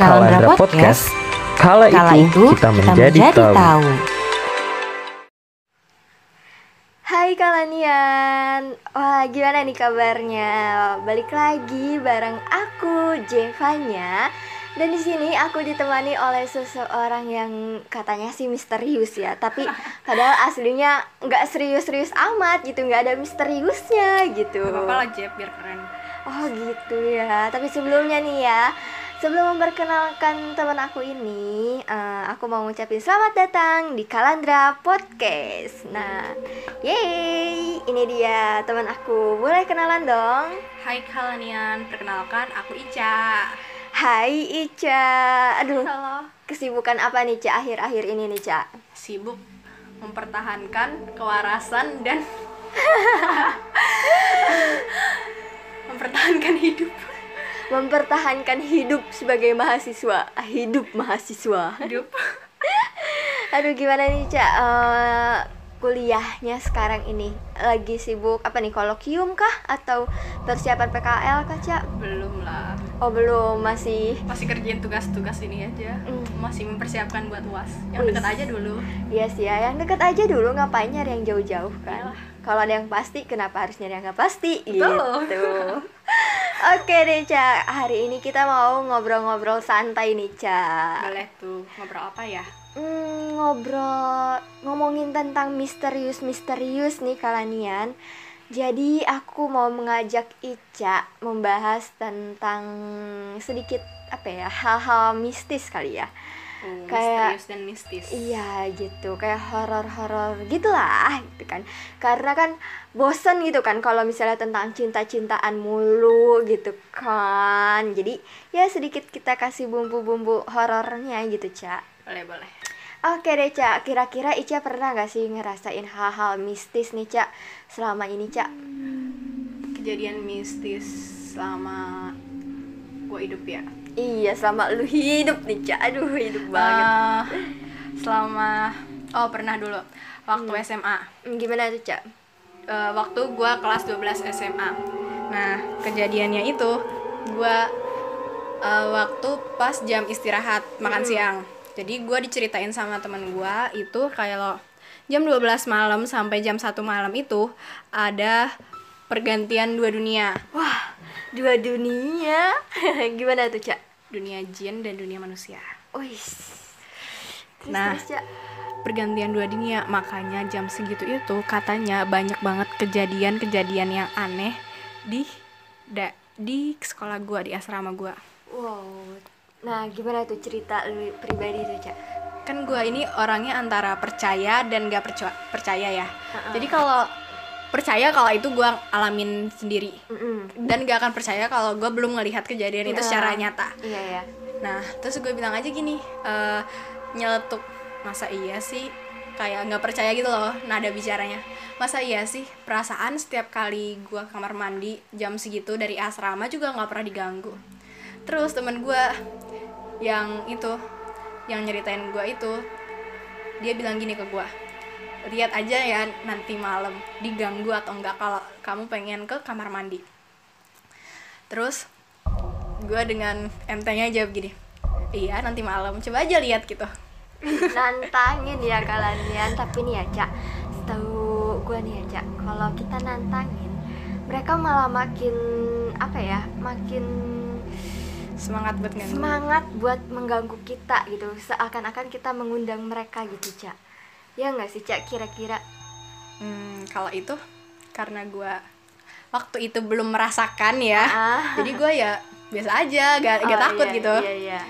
Kalandra Podcast. Kala, Kala itu, kita menjadi, tahu. Hai Kalanian, wah gimana nih kabarnya? Balik lagi bareng aku Jevanya dan di sini aku ditemani oleh seseorang yang katanya sih misterius ya, tapi padahal aslinya nggak serius-serius amat gitu, nggak ada misteriusnya gitu. Gak apa-apa lah Jeb, biar keren Oh gitu ya. Tapi sebelumnya nih ya, sebelum memperkenalkan teman aku ini, eh, aku mau ngucapin selamat datang di Kalandra Podcast. Nah, yeay, ini dia teman aku. Boleh kenalan dong? Hai Kalanian, perkenalkan aku Ica Hai Ica. Aduh, Halo kesibukan apa nih Ca akhir-akhir ini nih Ca? Sibuk mempertahankan kewarasan dan Mempertahankan hidup Mempertahankan hidup sebagai mahasiswa. Hidup mahasiswa. Hidup Aduh gimana nih Cak Eh, kuliahnya sekarang ini lagi sibuk apa nih kolokium kah atau persiapan PKL kah Cak? Belum lah Oh belum masih Masih kerjain tugas-tugas ini aja Hmm. Masih mempersiapkan buat UAS Yang Wih. dekat aja dulu Iya sih ya yang deket aja dulu ngapain nyari yang jauh-jauh kan? Iyalah. Kalau ada yang pasti kenapa harus nyari yang nggak pasti gitu. Oke deh hari ini kita mau ngobrol-ngobrol santai nih Cak. Boleh tuh, ngobrol apa ya? Hmm, ngobrol ngomongin tentang misterius-misterius nih kalanian. Jadi aku mau mengajak Ica membahas tentang sedikit apa ya hal-hal mistis kali ya. Oh, Kayak- misterius dan mistis Iya gitu kayak horor-horor gitulah gitu kan. Karena kan bosen gitu kan kalau misalnya tentang cinta-cintaan mulu gitu kan. Jadi ya sedikit kita kasih bumbu-bumbu horornya gitu, Cak. Boleh, boleh Oke deh Cak, kira-kira Ica pernah gak sih ngerasain hal-hal mistis nih Cak selama ini Cak? Kejadian mistis selama gua hidup ya Iya selama lu hidup nih Cak, aduh hidup banget. Eh, selama oh pernah dulu waktu Hmm. SMA Hmm, Gimana tuh Cak? Eh, waktu gua kelas 12 SMA nah kejadiannya itu gua eh, waktu pas jam istirahat makan Hmm. siang. Jadi gua diceritain sama temen gua itu kayak lo jam 12 malam sampai jam 1 malam itu ada pergantian dua dunia. Wah, dua dunia Gimana tuh Cak? dunia jin dan dunia manusia Terus, Nah. terus, Cak pergantian dua dunia makanya jam segitu itu katanya banyak banget kejadian-kejadian yang aneh di da, di sekolah gua di asrama gua Wow Nah gimana tuh cerita lu pribadi tuh Cak? kan gua ini orangnya antara percaya dan gak percaya percaya ya Ha-ha. jadi kalau percaya kalau itu gua alamin sendiri Mm-mm. dan gak akan percaya kalau gua belum ngelihat kejadian itu Nah. secara nyata Iya ya Nah, terus gue bilang aja gini, eh nyeletuk, masa iya sih kayak nggak percaya gitu loh nada bicaranya. Masa iya sih perasaan setiap kali gue kamar mandi jam segitu dari asrama juga nggak pernah diganggu. Terus temen gue yang itu, yang nyeritain gue itu, dia bilang gini ke gue, lihat aja ya nanti malam diganggu atau enggak kalau kamu pengen ke kamar mandi. Terus gue dengan entengnya jawab gini iya nanti malam. Coba aja lihat gitu. Nantangin ya kalian tapi nih ya cak. Setahu gue nih ya cak kalau kita nantangin mereka malah makin apa ya makin semangat buat nganggu. semangat buat mengganggu kita gitu. Seakan-akan kita mengundang mereka gitu cak ya nggak sih cak kira-kira? Hmm, kalau itu karena gue waktu itu belum merasakan ya. Ah. Jadi gue ya biasa aja gak, gak Oh, takut iya, gitu. iya iya.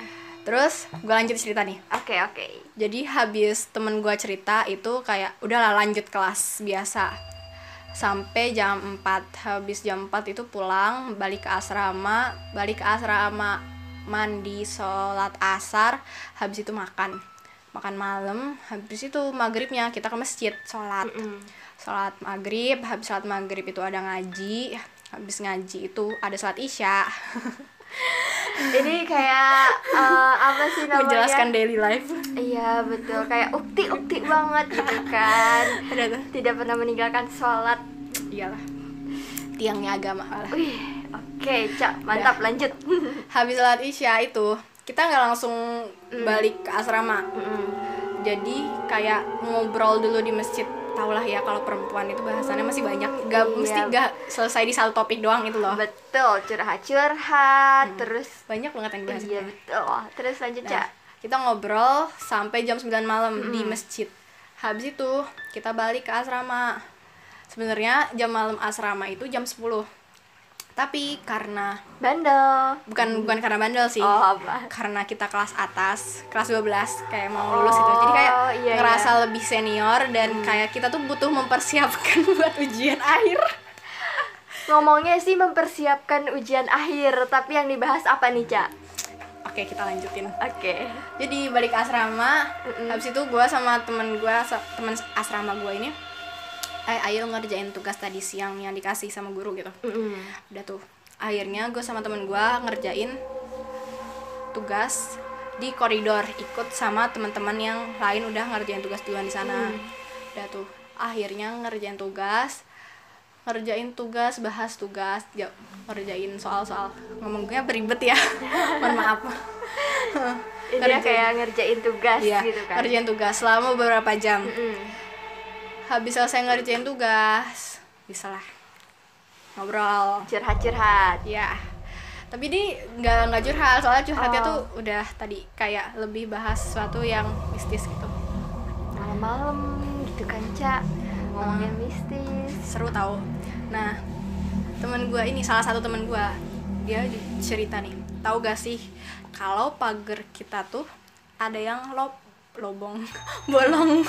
Terus gue lanjut cerita nih. Oke oke. Jadi habis temen gue cerita itu kayak udahlah lanjut kelas biasa. Sampai jam 4 habis jam 4 itu pulang balik ke asrama balik ke asrama mandi sholat asar habis itu makan makan malam habis itu maghribnya kita ke masjid sholat. Mm-mm. sholat maghrib habis sholat maghrib itu ada ngaji habis ngaji itu ada sholat isya. Ini kayak eh, apa sih namanya? Menjelaskan daily life. Iya betul. Kayak ukti-ukti banget gitu kan. Tidak pernah meninggalkan sholat. Iyalah. Tiangnya agama. Lah oke, Cak, mantap lanjut. habis sholat isya itu kita nggak langsung balik ke asrama. Mm-mm. jadi kayak ngobrol dulu di masjid tau lah ya kalau perempuan itu bahasannya masih banyak. Gak Iya. mesti gak selesai di satu topik doang itu loh. Betul curhat-curhat terus banyak banget yang dibahas iya betul. Terus lanjut Nah, cak. kita ngobrol sampai jam 9 malam di Hmm. masjid. Habis itu kita balik ke asrama. Sebenarnya jam malam asrama itu jam 10 tapi karena bandel. Bukan bukan karena bandel sih. Oh apa? Karena kita kelas atas kelas 12 kayak mau lulus itu. Jadi kayak Oh, iya, ngerasa lebih senior dan kayak kita tuh butuh mempersiapkan buat ujian akhir. Ngomongnya sih mempersiapkan ujian akhir tapi yang dibahas apa nih cak? Oke kita lanjutin. Oke. Jadi balik ke asrama Mm-mm. habis itu gue sama temen gue temen asrama gue ini eh ayo ngerjain tugas tadi siang yang dikasih sama guru gitu. Mm-mm. udah tuh. Akhirnya gue sama temen gue ngerjain tugas di koridor ikut sama teman-teman yang lain udah ngerjain tugas duluan di sana. Udah tuh. Akhirnya ngerjain tugas ngerjain tugas bahas tugas ya, ngerjain soal-soal. Ngomongnya beribet ya. Mohon maaf. Ini ya kayak ngerjain tugas Iya, gitu kan? ngerjain tugas selama beberapa jam. Mm-mm. Habis selesai ngerjain tugas. Bisa lah. Ngobrol. Curhat-curhat. Ya tapi ini nggak nggak curhat. Soalnya curhatnya Oh. tuh udah tadi kayak lebih bahas sesuatu yang mistis gitu. Malam-malam gitu kan cak. Ngomongin mistis. Seru tau. Nah temen gue ini salah satu temen gue dia cerita nih. Tahu gak sih kalau pagar kita tuh ada yang lob lobong. Bolong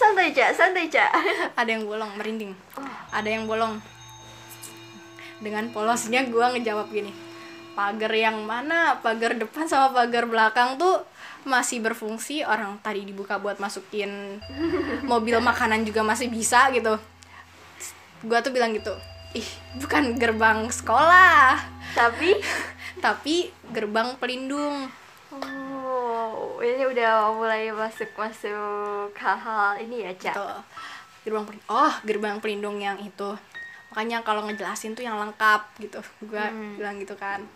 santai cak. Santai cak. Ada yang bolong merinding. Oh. ada yang bolong. Dengan polosnya gue ngejawab gini. Pagar yang mana? Pagar depan sama pagar belakang tuh masih berfungsi. Orang tadi dibuka buat masukin mobil makanan juga masih bisa gitu. Gue tuh bilang gitu ih bukan gerbang sekolah. Tapi? Tapi gerbang pelindung. Oh ini udah mulai masuk masuk hal-hal ini ya cak? Gitu gerbang oh gerbang pelindung yang itu. Makanya kalau ngejelasin tuh yang lengkap gitu. Gue Hmm. bilang gitu kan.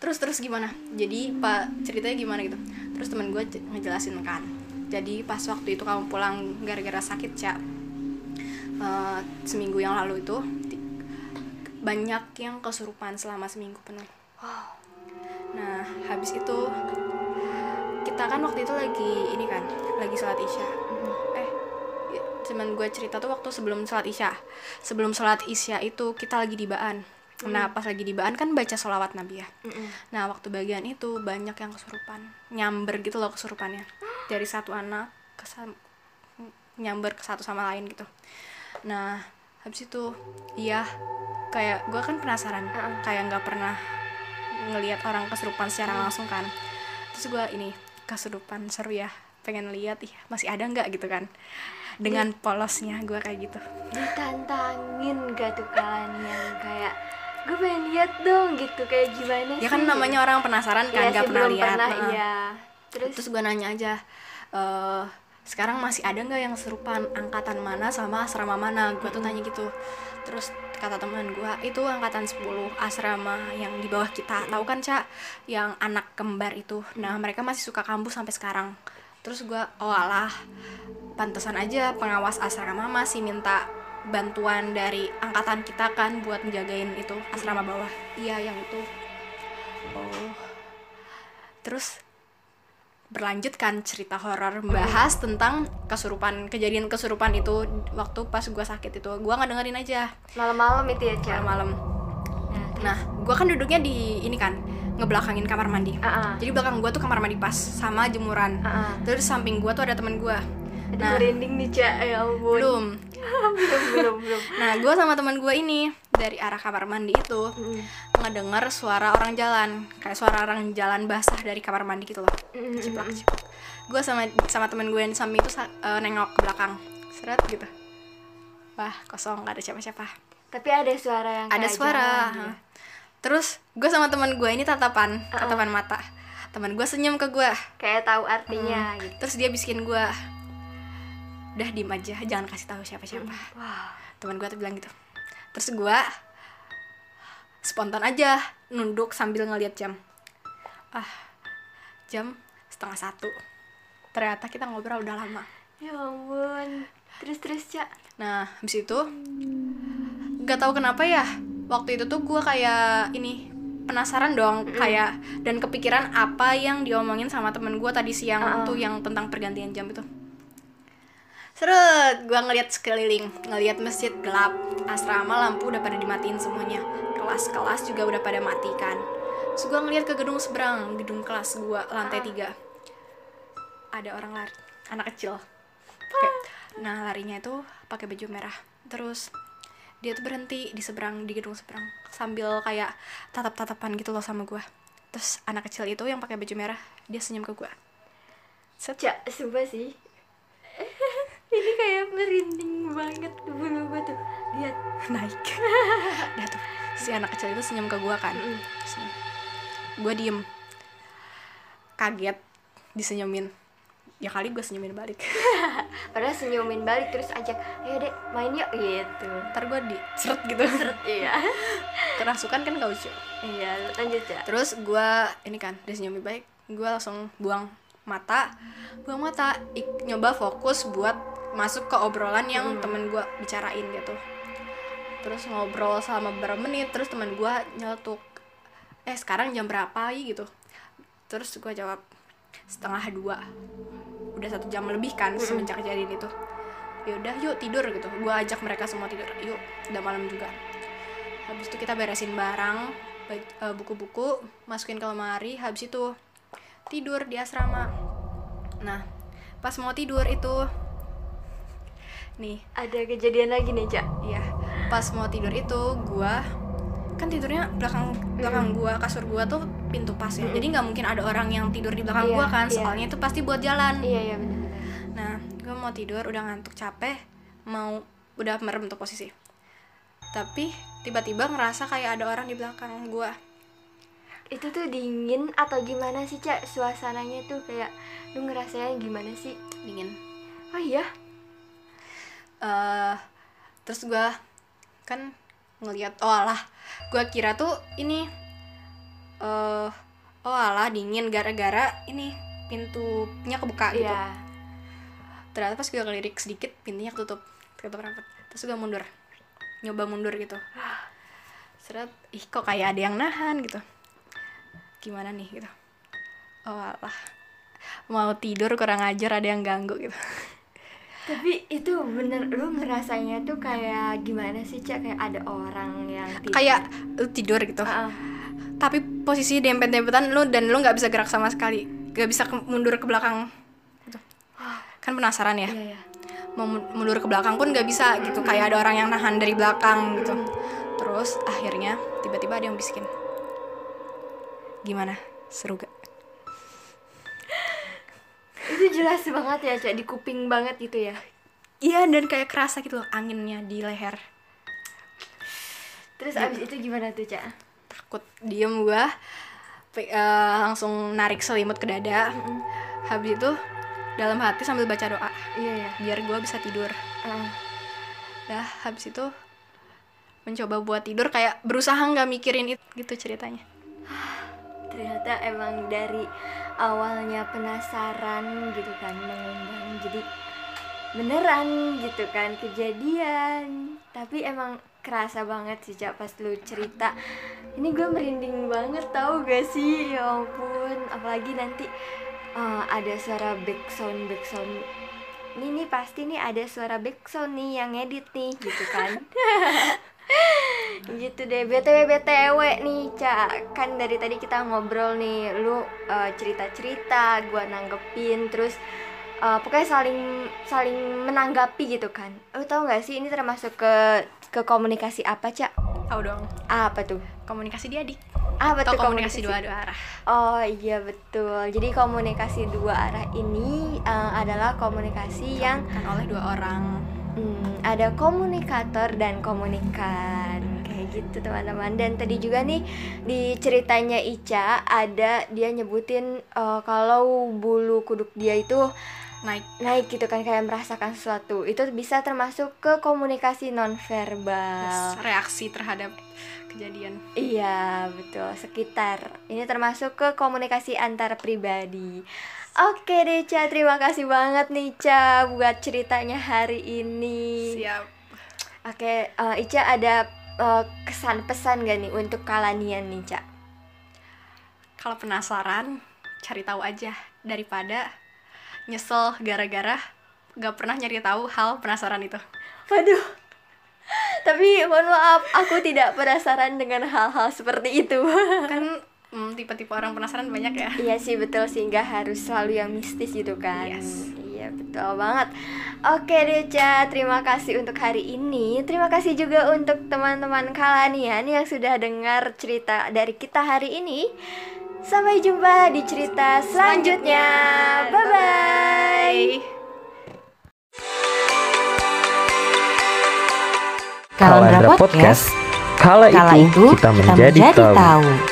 Terus terus gimana? Jadi pak ceritanya gimana gitu? Terus temen gue ngejelasin kan. Jadi pas waktu itu kamu pulang gara-gara sakit cak eh, seminggu yang lalu itu banyak yang kesurupan selama seminggu penuh. Nah habis itu kita kan waktu itu lagi ini kan lagi sholat isya. Eh ya, cuman gue cerita tuh waktu sebelum sholat isya. Sebelum sholat isya itu kita lagi di baan. Nah pas lagi di baan kan baca sholawat nabi ya. Mm-mm. nah waktu bagian itu banyak yang kesurupan nyamber gitu loh kesurupannya. Dari satu anak ke nyamber ke satu sama lain gitu. Nah habis itu iya kayak gue kan penasaran kayak nggak pernah ngelihat orang kesurupan secara langsung kan. Terus gue ini kesurupan seru ya pengen lihat ih masih ada nggak? gitu kan. Dengan polosnya gue kayak gitu. Ditantangin gak tuh kalian yang kayak gue pengen lihat dong gitu. Kayak gimana ya kan sih?" namanya orang penasaran Iya kan nggak sih, pernah lihat pernah, Heeh. iya. Terus, terus gue nanya aja eh sekarang masih ada nggak yang serupan? Angkatan mana sama asrama mana? Gue tuh tanya gitu. Terus kata teman gue itu angkatan 10 asrama yang di bawah kita. Tahu kan cak yang anak kembar itu. Nah mereka masih suka kampus sampai sekarang. Terus gue oh alah pantesan aja pengawas asrama masih minta bantuan dari angkatan kita kan buat menjagain itu asrama bawah. Iya yang itu. Oh. Terus berlanjut kan cerita horor membahas tentang kesurupan kejadian kesurupan itu waktu pas gue sakit itu. Gue nggak dengerin aja. Malam-malam itu ya cak? Malam-malam. Nah, nah gue kan duduknya di ini kan ngebelakangin kamar mandi. Ah, ah. jadi belakang gue tuh kamar mandi pas sama jemuran. Ah, ah. terus samping gue tuh ada temen gue nah. merinding nih cak. Ya ampun. Belum. Belum belum belum. Nah gue sama temen gue ini dari arah kamar mandi itu Mm, ngedenger suara orang jalan. Kayak suara orang jalan basah dari kamar mandi gitu loh. Mm, ciplak ciplak. Gue sama sama temen gue yang samping itu eh, nengok ke belakang. Seret gitu. Wah kosong gak ada siapa-siapa. Tapi ada suara yang ada suara jalan, ya. terus gue sama temen gue ini tatapan Uh-uh. tatapan mata. Temen gue senyum ke gue kayak tahu artinya Hmm. gitu. Terus dia bisikin gue udah diem aja. Jangan kasih tahu siapa-siapa. Wah teman gue tuh bilang gitu. Terus gue spontan aja nunduk sambil ngeliat jam. Ah jam setengah satu. Ternyata kita ngobrol udah lama. Ya ampun. Terus terus Cak. nah habis itu nggak tahu kenapa ya waktu itu tuh gue kayak ini penasaran dong kayak dan kepikiran apa yang diomongin sama temen gue tadi siang Ah. tuh yang tentang pergantian jam itu Seret, gue ngeliat sekeliling, ngeliat masjid gelap, asrama lampu udah pada dimatiin semuanya, kelas-kelas juga udah pada mati kan. Terus gue ngeliat ke gedung seberang, gedung kelas gue lantai tiga, ada orang lari, anak kecil. Pakai- nah larinya itu pakai baju merah. Terus dia tuh berhenti di seberang di gedung seberang sambil kayak tatap-tatapan gitu loh sama gue. Terus anak kecil itu yang pakai baju merah, dia senyum ke gue. Set, Cak, sumpah sih. Ini kayak merinding banget bulu gue tuh. Lihat. naik Dah tuh si anak kecil itu senyum ke gue kan gue diem kaget disenyumin ya kali gue senyumin balik Padahal senyumin balik terus ajak, ayo dek main yuk gitu. ntar gue di seret gitu Iya. kerasukan kan gak lucu Iya, lanjut Cak. terus gue ini kan dia senyumin balik gue langsung buang mata buang mata ik- nyoba fokus buat masuk ke obrolan yang temen gue bicarain gitu. Terus ngobrol selama beberapa menit terus temen gue nyeletuk eh sekarang jam berapa gitu. Terus gue jawab setengah dua. Udah satu jam lebih kan semenjak kejadian itu. Yaudah yuk tidur gitu. Gue ajak mereka semua tidur. Yuk udah malam juga. Habis itu kita beresin barang eh, buku-buku masukin ke lemari. Habis itu tidur di asrama. Nah pas mau tidur itu nih Ada kejadian lagi nih, Cak. Iya, pas mau tidur itu gua kan tidurnya belakang belakang gua kasur gua tuh pintu pas ya. Jadi nggak mungkin ada orang yang tidur di belakang Iya, gua kan, iya. soalnya itu pasti buat jalan. Iya, iya benar. Nah, gua mau tidur udah ngantuk capek, mau udah merem tuh posisi. Tapi tiba-tiba ngerasa kayak ada orang di belakang gua. Itu tuh dingin atau gimana sih, Cak? Suasananya tuh kayak lu ngerasain gimana sih? Dingin. Oh iya. Eh terus gua kan ngelihat oh alah gua kira tuh ini eh oh alah dingin gara-gara ini pintunya kebuka gitu. Iya. ternyata pas gue ngelirik sedikit pintunya ketutup ketutup rapat. Terus gue mundur nyoba mundur gitu. Seret ih kok kayak ada yang nahan gitu. Gimana nih gitu? Oh alah mau tidur kurang ajar ada yang ganggu gitu Tapi itu bener lu ngerasanya tuh kayak gimana sih, Cak? Kayak ada orang yang tidur. kayak lu tidur gitu Ah, ah. tapi posisi dempet-dempetan lu dan lu nggak bisa gerak sama sekali gak bisa ke- mundur ke belakang gitu. kan penasaran ya Iya, iya. mau mun- mundur ke belakang pun nggak bisa gitu kayak ada orang yang nahan dari belakang gitu terus akhirnya tiba-tiba ada yang bisikin gimana seru gak Itu jelas banget ya, Cak, di kuping banget gitu ya. iya dan kayak kerasa gitu loh anginnya di leher Terus abis itu gimana tuh, Cak? takut diem gua eh, langsung narik selimut ke dada habis itu dalam hati sambil baca doa Iya, ya. biar gua bisa tidur Ah. Dah habis itu mencoba buat tidur kayak berusaha nggak mikirin itu gitu ceritanya. Ternyata emang dari awalnya penasaran gitu kan mengundang jadi beneran gitu kan kejadian. Tapi emang kerasa banget sih Cak pas lu cerita. Ini gue merinding banget tau gak sih? Ya ampun apalagi nanti eh, ada suara backsound backsound ini nih pasti nih ada suara backsound nih yang edit nih gitu kan gitu deh btw btw nih cak kan dari tadi kita ngobrol nih lu cerita cerita gua nanggepin terus eh, pokoknya saling saling menanggapi gitu kan lu tau gak sih ini termasuk ke ke komunikasi apa cak Tahu dong. apa tuh Komunikasi di adik. apa Atau tuh komunikasi dua dua arah. Oh iya betul. Jadi komunikasi dua arah ini eh, adalah komunikasi yang Kan oleh dua orang. Hmm, ada komunikator dan komunikan. Kayak gitu teman-teman. Dan tadi juga nih di ceritanya Ica ada dia nyebutin eh, kalau bulu kuduk dia itu Naik. naik gitu kan kayak merasakan sesuatu. Itu bisa termasuk ke komunikasi nonverbal. Reaksi terhadap kejadian Iya, betul. Sekitar. Ini termasuk ke komunikasi antar pribadi. Oke deh, Ca. Terima kasih banget nih, Ca, buat ceritanya hari ini. siap Oke, eh, Ica ada eh, kesan pesan gak nih untuk Kalanian nih, Ca? kalau penasaran cari tahu aja daripada nyesel gara-gara gak pernah nyari tahu hal penasaran itu Waduh. Tapi mohon maaf, aku tidak penasaran dengan hal-hal seperti itu. kan hmm, tipe-tipe orang penasaran banyak ya Iya sih betul sehingga harus selalu yang mistis gitu kan. Yes. Iya betul banget. Oke deh Ca, terima kasih untuk hari ini. Terima kasih juga untuk teman-teman Kalanian yang sudah dengar cerita dari kita hari ini. Sampai jumpa di cerita selanjutnya. Bye bye. Kalandra Podcast. Kala Kala itu kita menjadi tahu. tahu.